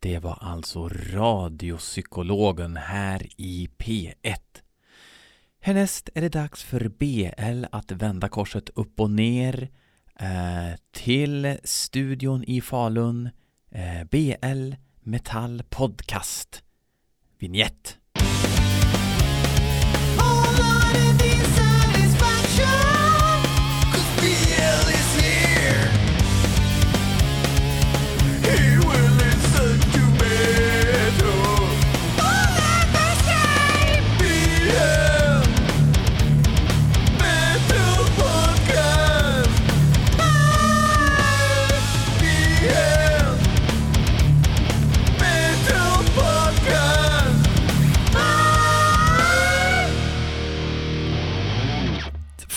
Det var alltså radiopsykologen här i P1. Härnäst är det dags för BL att vända korset upp och ner eh, till studion i Falun. Eh, BL Metall Podcast. Vignett.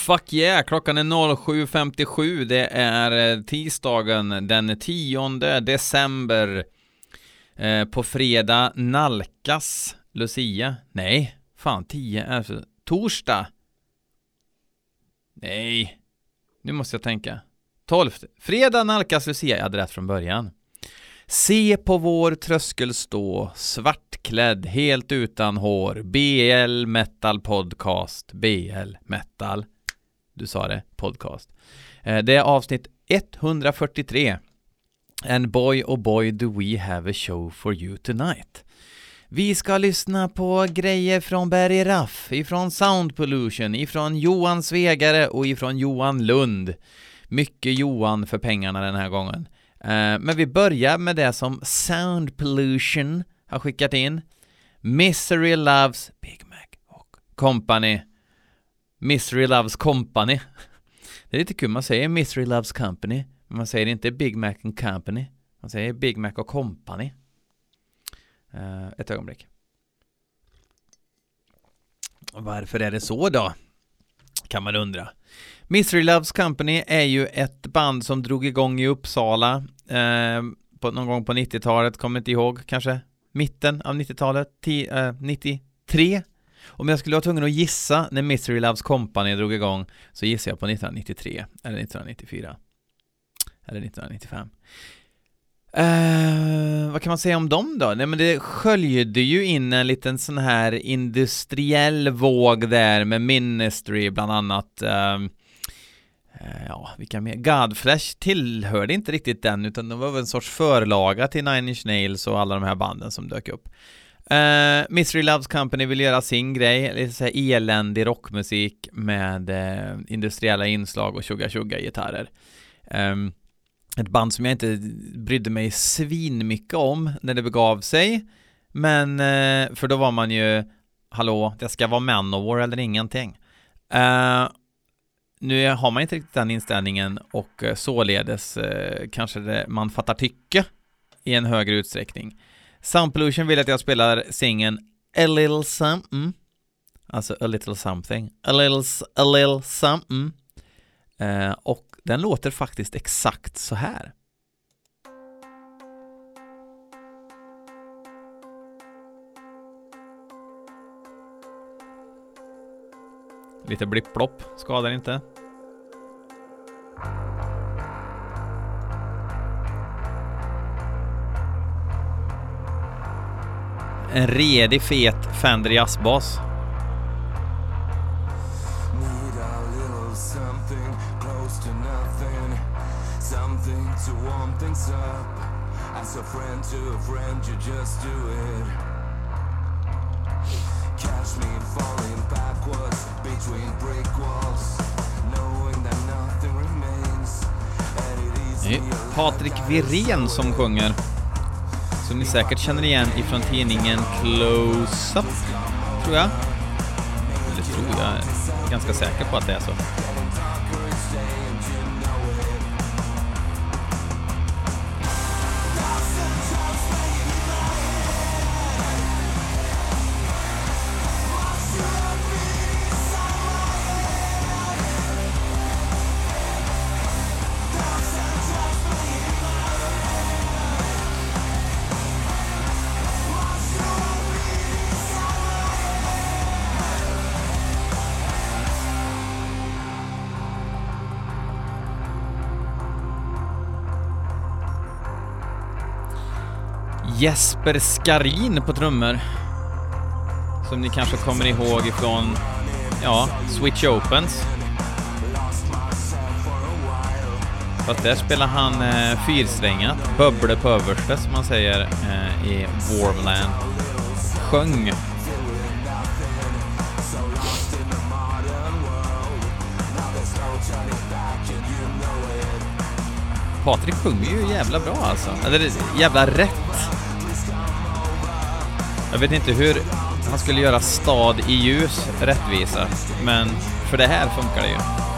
Fuck yeah, klockan är 07.57. Det är eh, tisdagen den 10 december. Eh, på fredag nalkas Lucia. Nej, fan 10 är för... Torsdag. Nej, nu måste jag tänka. 12. Fredag nalkas Lucia. Jag hade rätt från början. Se på vår tröskel stå, svartklädd, helt utan hår, BL Metal Podcast, BL Metal du sa det, podcast. Eh, det är avsnitt 143. And boy oh boy do we have a show for you tonight. Vi ska lyssna på grejer från Barry Raff, ifrån Sound Pollution, ifrån Johan Svegare och ifrån Johan Lund. Mycket Johan för pengarna den här gången. Eh, men vi börjar med det som Sound Pollution har skickat in. Misery Loves Big Mac och Company Misery Loves Company. Det är lite kul, man säger Misery Loves Company, men man säger inte Big Mac and Company. Man säger Big Mac och Company. Uh, ett ögonblick. Varför är det så då? Kan man undra. Misery Loves Company är ju ett band som drog igång i Uppsala eh, på, någon gång på 90-talet, kommer inte ihåg, kanske mitten av 90-talet, eh, 93 om jag skulle vara tvungen att gissa när Misery Loves Company drog igång så gissar jag på 1993 eller 1994 eller 1995. Uh, eh, vad kan man säga om dem då? Nej men det sköljde ju in en liten sån här industriell våg där med Ministry bland annat. Uh, uh, ja, vilka mer? Godflesh tillhörde inte riktigt den utan det var väl en sorts förlaga till Nine Inch Nails och alla de här banden som dök upp. Uh, Mystery Loves Company vill göra sin grej, lite såhär eländig rockmusik med uh, industriella inslag och tjugga tjugga gitarrer. Um, ett band som jag inte brydde mig svin mycket om när det begav sig. Men, uh, för då var man ju, hallå, det ska vara Manowar eller ingenting. Uh, nu har man inte riktigt den inställningen och således kanske det, man fattar tycke i en högre utsträckning. Soundpollution vill att jag spelar singeln A Little Something mm. Alltså A Little Something. A Little, a little Something mm. eh, Och den låter faktiskt exakt så här. Lite blipp-plopp skadar inte. Walls, knowing that nothing remains. Det är Patrik Virén som sjunger som ni säkert känner igen ifrån tidningen Close-Up, tror jag. Eller tror jag, jag är ganska säker på att det är så. Jesper Skarin på trummor. Som ni kanske kommer ihåg ifrån, ja, Switch Opens. Fast där spelar han eh, fyrsträngat, bubble på överste som man säger eh, i Warmland. Sjöng. Patrik sjunger ju jävla bra alltså. Eller jävla rätt. Jag vet inte hur han skulle göra stad i ljus rättvisa, men för det här funkar det ju.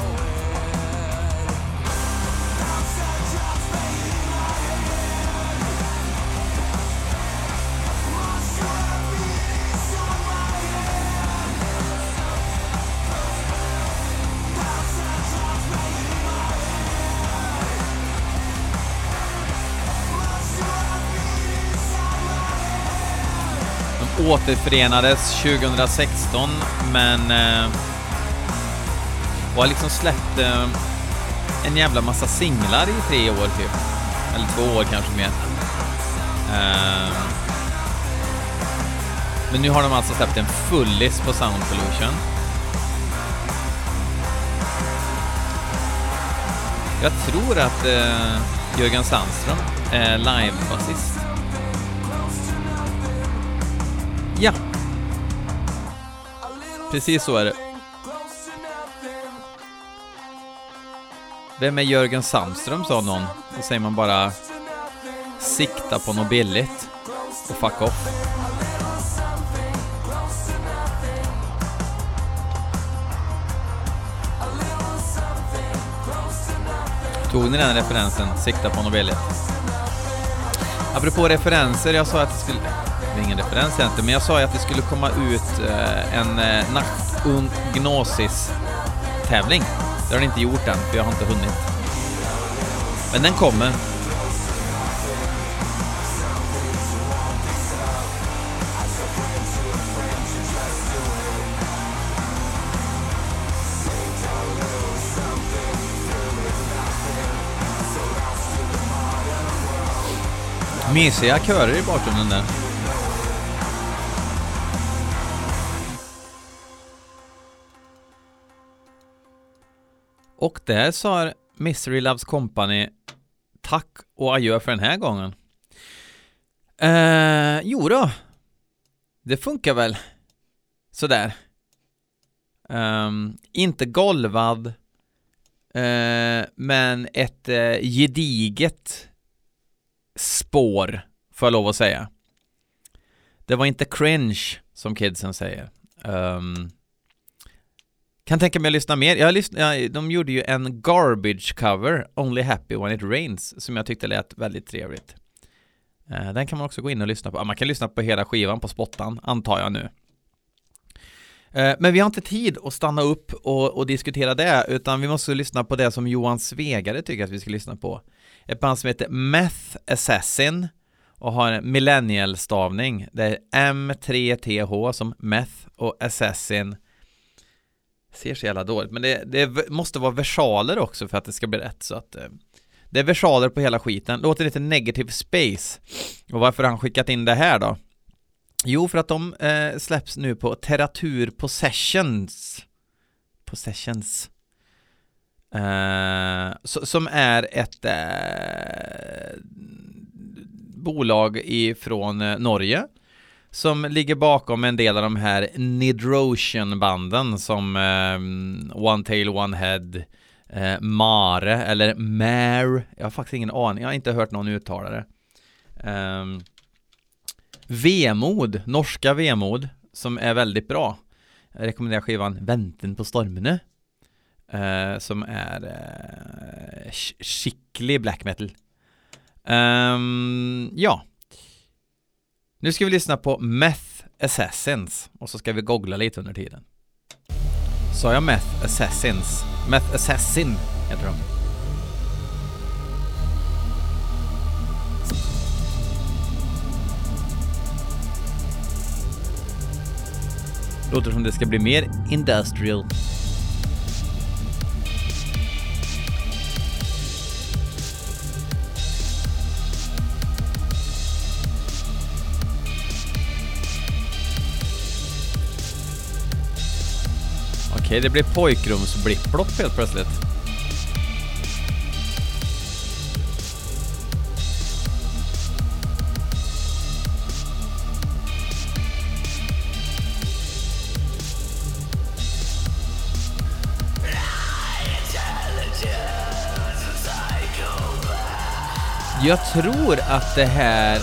Återförenades 2016, men eh, och har liksom släppt eh, en jävla massa singlar i tre år typ. Eller två år kanske mer. Eh, men nu har de alltså släppt en fullis på Sound Pollution. Jag tror att eh, Jörgen Sandström är livebasist. Precis så är det. Vem är Jörgen Sandström, sa någon. Då säger man bara sikta på något billigt och fuck off. Tog ni den referensen? Sikta på något billigt. Apropå referenser, jag sa att det skulle... Det är ingen referens egentligen, men jag sa ju att det skulle komma ut eh, en eh, Nacht und Gnosis-tävling. Det har den inte gjort än, för jag har inte hunnit. Men den kommer. Mysiga körer i bakgrunden där. Och där sa Misery Loves Company tack och adjö för den här gången. Eh, jo då. Det funkar väl. Sådär. Um, inte golvad, uh, men ett uh, gediget spår, får jag lov att säga. Det var inte cringe, som kidsen säger. Um, kan tänka mig att lyssna mer. Jag lyssnat, ja, de gjorde ju en garbage cover, Only Happy When It Rains, som jag tyckte lät väldigt trevligt. Eh, den kan man också gå in och lyssna på. man kan lyssna på hela skivan på spottan, antar jag nu. Eh, men vi har inte tid att stanna upp och, och, diskutera det, utan vi måste lyssna på det som Johan Svegare tycker att vi ska lyssna på. Ett band som heter Meth Assassin och har en millennial-stavning. Det är M3TH som Meth och Assassin ser så jävla dåligt, men det, det, måste vara versaler också för att det ska bli rätt så att eh, det är versaler på hela skiten, låter lite negative space. Och varför har han skickat in det här då? Jo, för att de eh, släpps nu på Terratur Possessions. Possessions. Eh, so, som är ett eh, bolag ifrån eh, Norge som ligger bakom en del av de här Nidrosian-banden som eh, One Tail One Head, eh, Mare eller Mare, jag har faktiskt ingen aning, jag har inte hört någon uttala det. Eh, Vemod, norska Vemod, som är väldigt bra. Jag rekommenderar skivan Vänten på stormene. Eh, som är eh, skicklig black metal. Um, ja, nu ska vi lyssna på Meth Assassins och så ska vi googla lite under tiden. Sa jag Meth Assassins? Meth Assassin heter de. Låter som det ska bli mer industrial. Okej, det blir pojkrumsblipplopp helt plötsligt. Jag tror att det här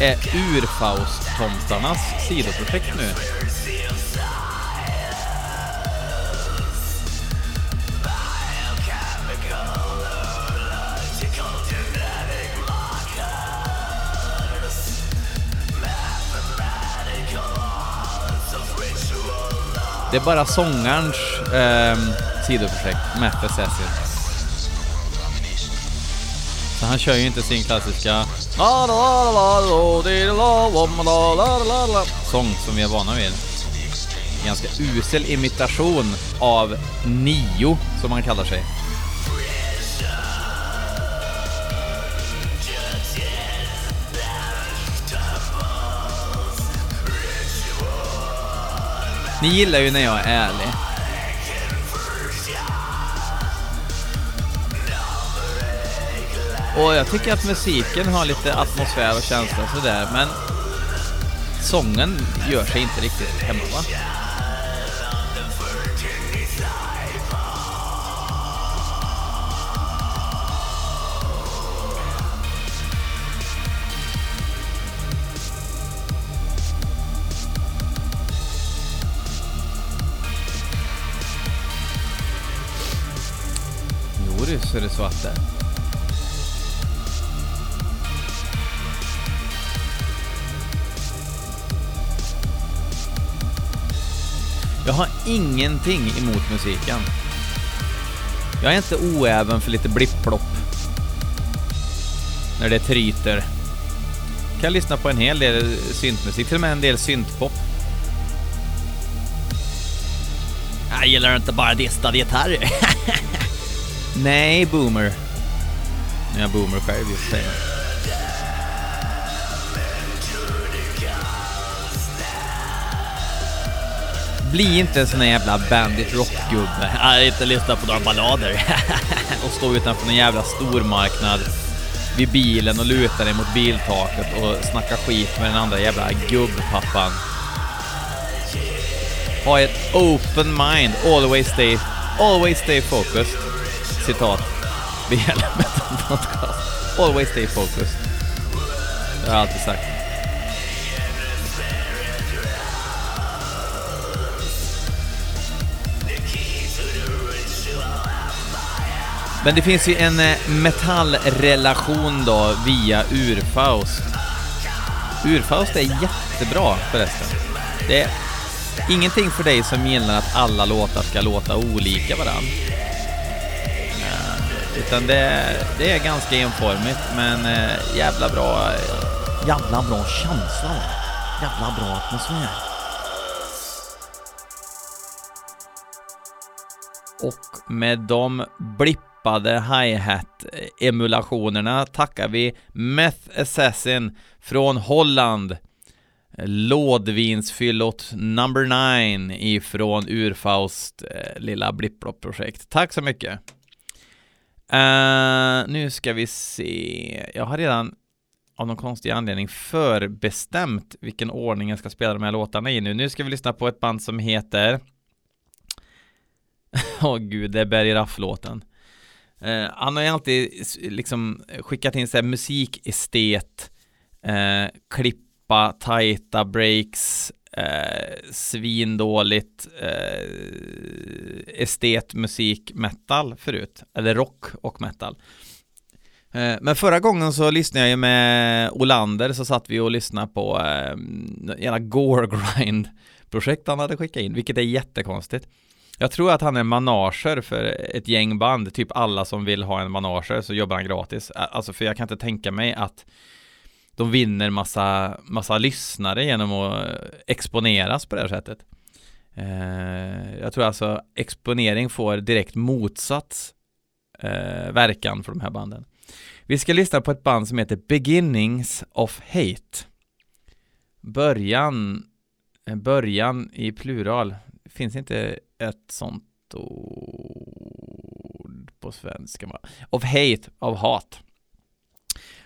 är Urfaust-tomtarnas sidoprojekt nu. Det är bara sångarens eh, sidoprojekt, Matt Assassin. Så han kör ju inte sin klassiska sång som vi är vana vid. Ganska usel imitation av Nio, som han kallar sig. Ni gillar ju när jag är ärlig. Och jag tycker att musiken har lite atmosfär och känsla sådär, men sången gör sig inte riktigt hemma va? Så är det så. Eh, Jag har ingenting emot musiken. Jag är inte oäven för lite blipplopp. När det tryter. Kan lyssna på en hel del syntmusik, till och med en del syntpop. Jag gillar inte bara distade gitarrer. Nej, boomer. Nu är jag boomer själv just säger Bli inte en sån här jävla bandit rockgubbe. Jag inte lyssna på några ballader. och stå utanför en jävla stormarknad vid bilen och luta dig mot biltaket och snacka skit med den andra jävla gubbpappan. Ha ett open mind, always stay, always stay focused. Citat. Det gäller med podcast. Always stay focused. Det har jag alltid sagt. Men det finns ju en eh, metallrelation då via Urfaust. Urfaust är jättebra förresten. Det är ingenting för dig som gillar att alla låtar ska låta olika varann. Utan det, det är ganska enformigt, men eh, jävla bra, eh, jävla bra känsla. Jävla bra atmosfär. Och med de blippade hi-hat-emulationerna tackar vi Meth Assassin från Holland. Lådvinsfyllot number 9 ifrån Urfaust eh, lilla blipplopp-projekt. Tack så mycket. Uh, nu ska vi se. Jag har redan av någon konstig anledning förbestämt vilken ordning jag ska spela de här låtarna i nu. Nu ska vi lyssna på ett band som heter Åh oh, gud, det är Berg Raff-låten. Uh, han har ju alltid liksom skickat in så här musikestet, uh, klippa, tajta breaks, Eh, svindåligt eh, estet, musik, metal förut, eller rock och metal. Eh, men förra gången så lyssnade jag ju med Olander så satt vi och lyssnade på eh, ena Gore Grind projekt han hade skickat in, vilket är jättekonstigt. Jag tror att han är manager för ett gäng band, typ alla som vill ha en manager så jobbar han gratis. Eh, alltså för jag kan inte tänka mig att de vinner massa, massa lyssnare genom att eh, exponeras på det här sättet. Eh, jag tror alltså exponering får direkt motsatt eh, verkan för de här banden. Vi ska lyssna på ett band som heter Beginnings of Hate. Början, eh, början i plural finns inte ett sånt ord på svenska. Of hate, av hat.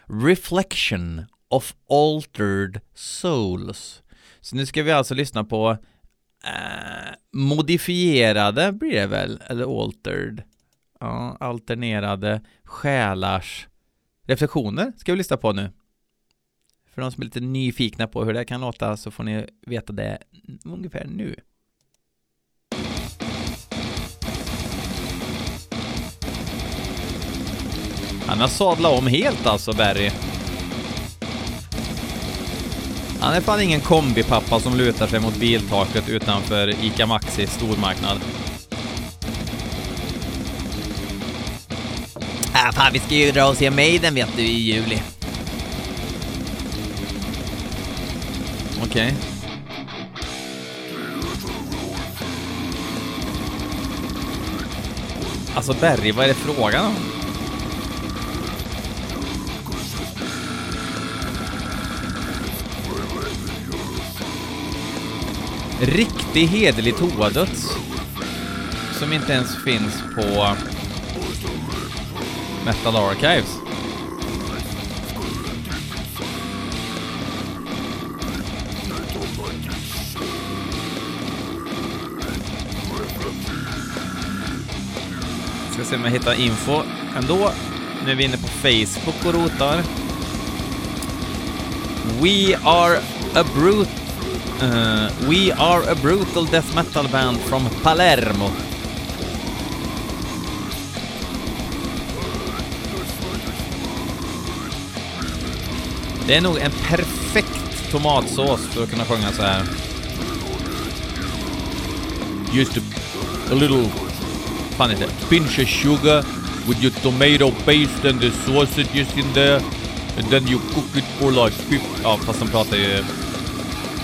Reflection of altered souls. Så nu ska vi alltså lyssna på eh, modifierade blir det väl, eller altered. Ja, alternerade själars reflektioner ska vi lyssna på nu. För de som är lite nyfikna på hur det kan låta så får ni veta det ungefär nu. Han har sadlat om helt alltså, Barry. Han är fan ingen kombipappa som lutar sig mot biltaket utanför ICA Maxi stormarknad. Ah, fan, vi ska ju dra och se Maiden vet du i juli. Okej. Alltså Berry, vad är det frågan om? Riktig hederlig toadöds. Som inte ens finns på Metal Archives. Ska se om jag hittar info ändå. Nu är vi inne på Facebook och rotar. We are a brute... Uh, we are a brutal death metal band from Palermo. Det är nog en perfekt tomatsås för att kunna sjunga så här. Just a, a little fan heter det? Pinch of sugar with your tomato paste and the sausages in there. And then you cook it for like 50... Ja, fast de pratar ju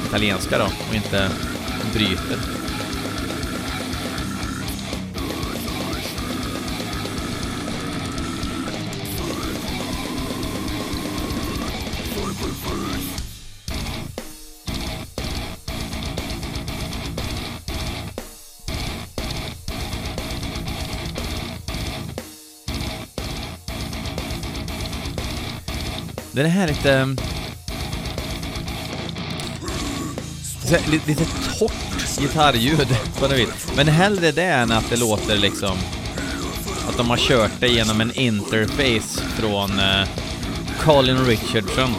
italienska då och inte bryter. Den här lite... så här, lite, lite torrt gitarrljud på något vis. Men hellre det än att det låter liksom... Att de har kört det genom en interface från eh, Colin Richardson.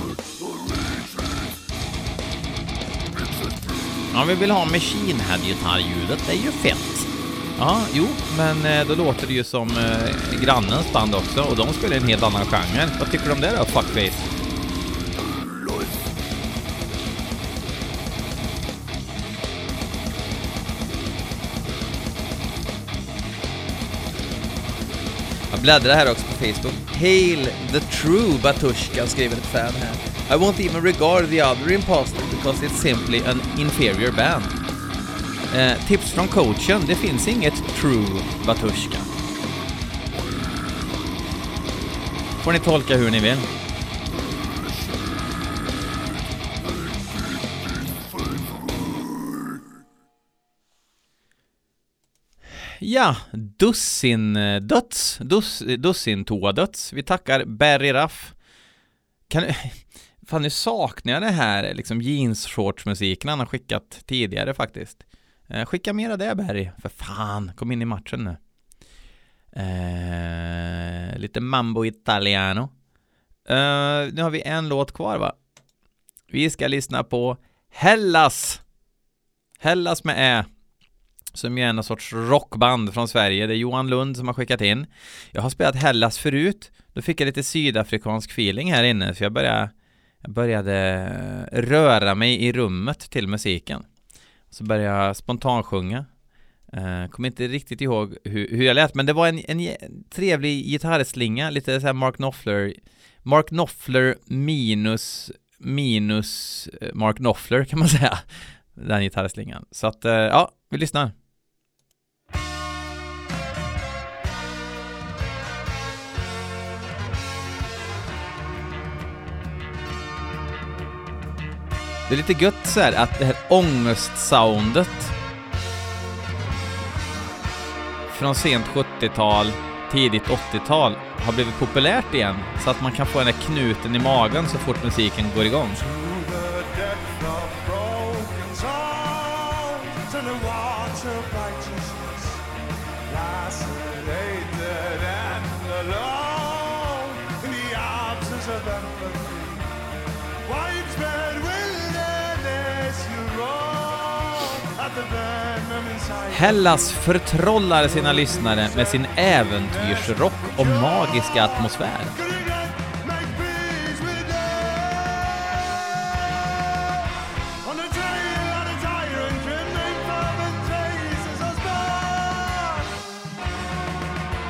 Ja, vi vill ha Machine Head-gitarrljudet, det är ju fett. Ja, jo, men eh, då låter det ju som eh, grannens band också och de spelar en helt annan genre. Vad tycker du om det då, fuckface? Bläddrar här också på Facebook. Hail the true Batushka skriver ett fan här. I won't even regard the other imposter because it's simply an inferior band. Eh, tips från coachen, det finns inget true Batushka. Får ni tolka hur ni vill. Ja, dussin eh, döds, dus, eh, dussin toadöds. Vi tackar Barry Raff. Kan Fan, nu saknar jag det här eh, liksom jeansshortsmusiken han har skickat tidigare faktiskt. Eh, skicka mera det Barry, för fan, kom in i matchen nu. Eh, lite mambo italiano. Eh, nu har vi en låt kvar va? Vi ska lyssna på Hellas. Hellas med Ä. Som ju är en sorts rockband från Sverige. Det är Johan Lund som har skickat in. Jag har spelat Hellas förut. Då fick jag lite sydafrikansk feeling här inne, så jag började, jag började eh, röra mig i rummet till musiken. Så började jag spontansjunga. Uh, eh, kommer inte riktigt ihåg hur, hur jag lät, men det var en, en trevlig gitarrslinga, lite så här Mark Knopfler Mark Knopfler minus minus eh, Mark Knopfler kan man säga. Den gitarrslingan. Så att, uh, ja, vi lyssnar. Det är lite gött så här att det här ångestsoundet från sent 70-tal, tidigt 80-tal har blivit populärt igen så att man kan få den där knuten i magen så fort musiken går igång. Hellas förtrollar sina lyssnare med sin äventyrsrock och magiska atmosfär.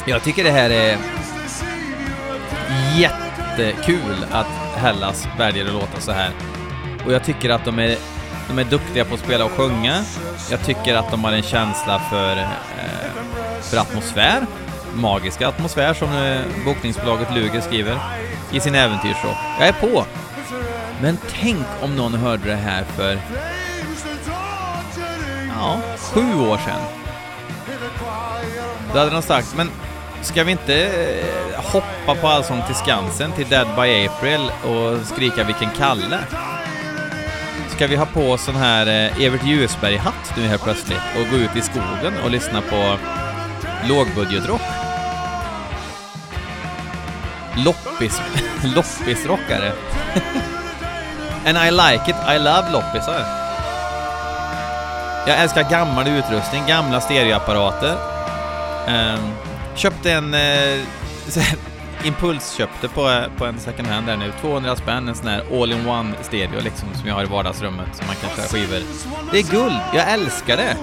Jag tycker det här är jättekul att Hellas väljer att låta så här. Och jag tycker att de är, de är duktiga på att spela och sjunga. Jag tycker att de har en känsla för, eh, för atmosfär, magiska atmosfär som eh, bokningsbolaget Luger skriver i sin äventyrsrock. Jag är på! Men tänk om någon hörde det här för ja, sju år sedan. Då hade de sagt, men ska vi inte eh, hoppa på Allsång till Skansen till Dead by April och skrika vilken Kalle? Ska vi ha på oss sån här eh, Evert Ljusberg-hatt nu helt plötsligt och gå ut i skogen och lyssna på lågbudgetrock? Loppis, loppisrockare. And I like it, I love loppisar. Jag älskar gammal utrustning, gamla stereoapparater. Um, köpte en uh, impulsköpte på, på en second hand där nu. 200 spänn, en sån här all-in-one stereo liksom som jag har i vardagsrummet som man kan köra skivor. Det är guld, jag älskar det!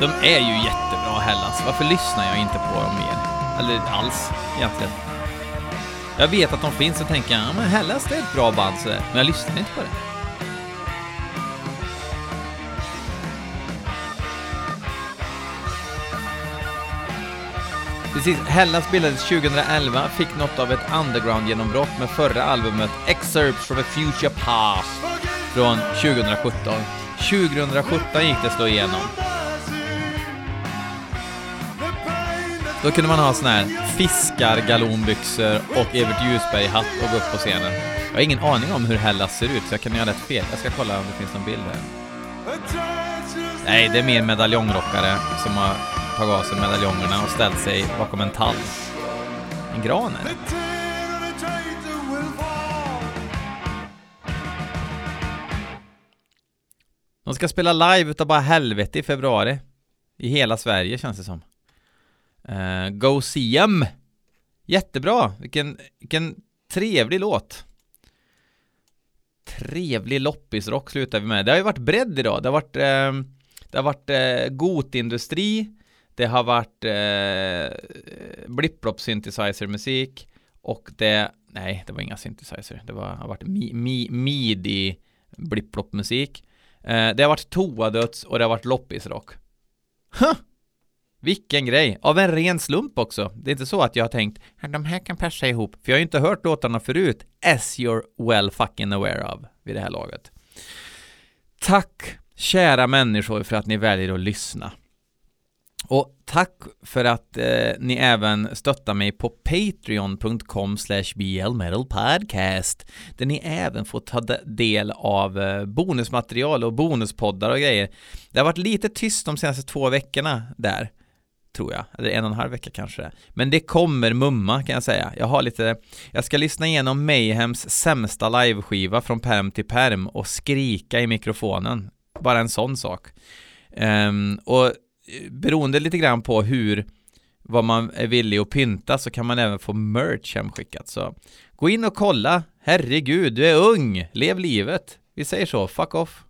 De är ju jättebra Hellas. Varför lyssnar jag inte på dem mer? Eller alls, egentligen. Jag vet att de finns och tänker ja men Hellas det är ett bra band sådär, men jag lyssnar inte på det. Precis, Hellas bildades 2011, fick något av ett underground-genombrott med förra albumet Excerpts from a Future Past från 2017. 2017 gick det att slå igenom. Då kunde man ha sån här fiskargalonbyxor och Evert Ljusberg-hatt och gå upp på scenen. Jag har ingen aning om hur Hellas ser ut, så jag kan göra rätt fel. Jag ska kolla om det finns någon bild här. Nej, det är mer medaljongrockare som har tagit av sig medaljongerna och ställt sig bakom en tall. En gran är det. De ska spela live utav bara helvete i februari. I hela Sverige känns det som. Uh, Go See Em! Jättebra! Vilken, vilken trevlig låt. Trevlig loppisrock slutar vi med. Det har ju varit bredd idag. Det har varit, uh, det har varit uh, gotindustri. Det har varit uh, blipplopp synthesizer musik och det, nej det var inga synthesizer, det var, har varit mi, mi, midi blipplopp musik Eh, det har varit toadöds och det har varit loppisrock. Huh! Vilken grej! Av en ren slump också. Det är inte så att jag har tänkt att de här kan passa ihop, för jag har ju inte hört låtarna förut, as you're well fucking aware of, vid det här laget. Tack, kära människor, för att ni väljer att lyssna. Och tack för att eh, ni även stöttar mig på patreon.com blmetalpodcast där ni även får ta del av eh, bonusmaterial och bonuspoddar och grejer. Det har varit lite tyst de senaste två veckorna där tror jag, eller en och en halv vecka kanske. Men det kommer mumma kan jag säga. Jag har lite, jag ska lyssna igenom Mayhems sämsta liveskiva från perm till perm och skrika i mikrofonen. Bara en sån sak. Um, och eh, beroende lite grann på hur vad man är villig att pynta så kan man även få merch hemskickat. Så gå in och kolla. Herregud du är ung. Lev livet. Vi säger så. Fuck off.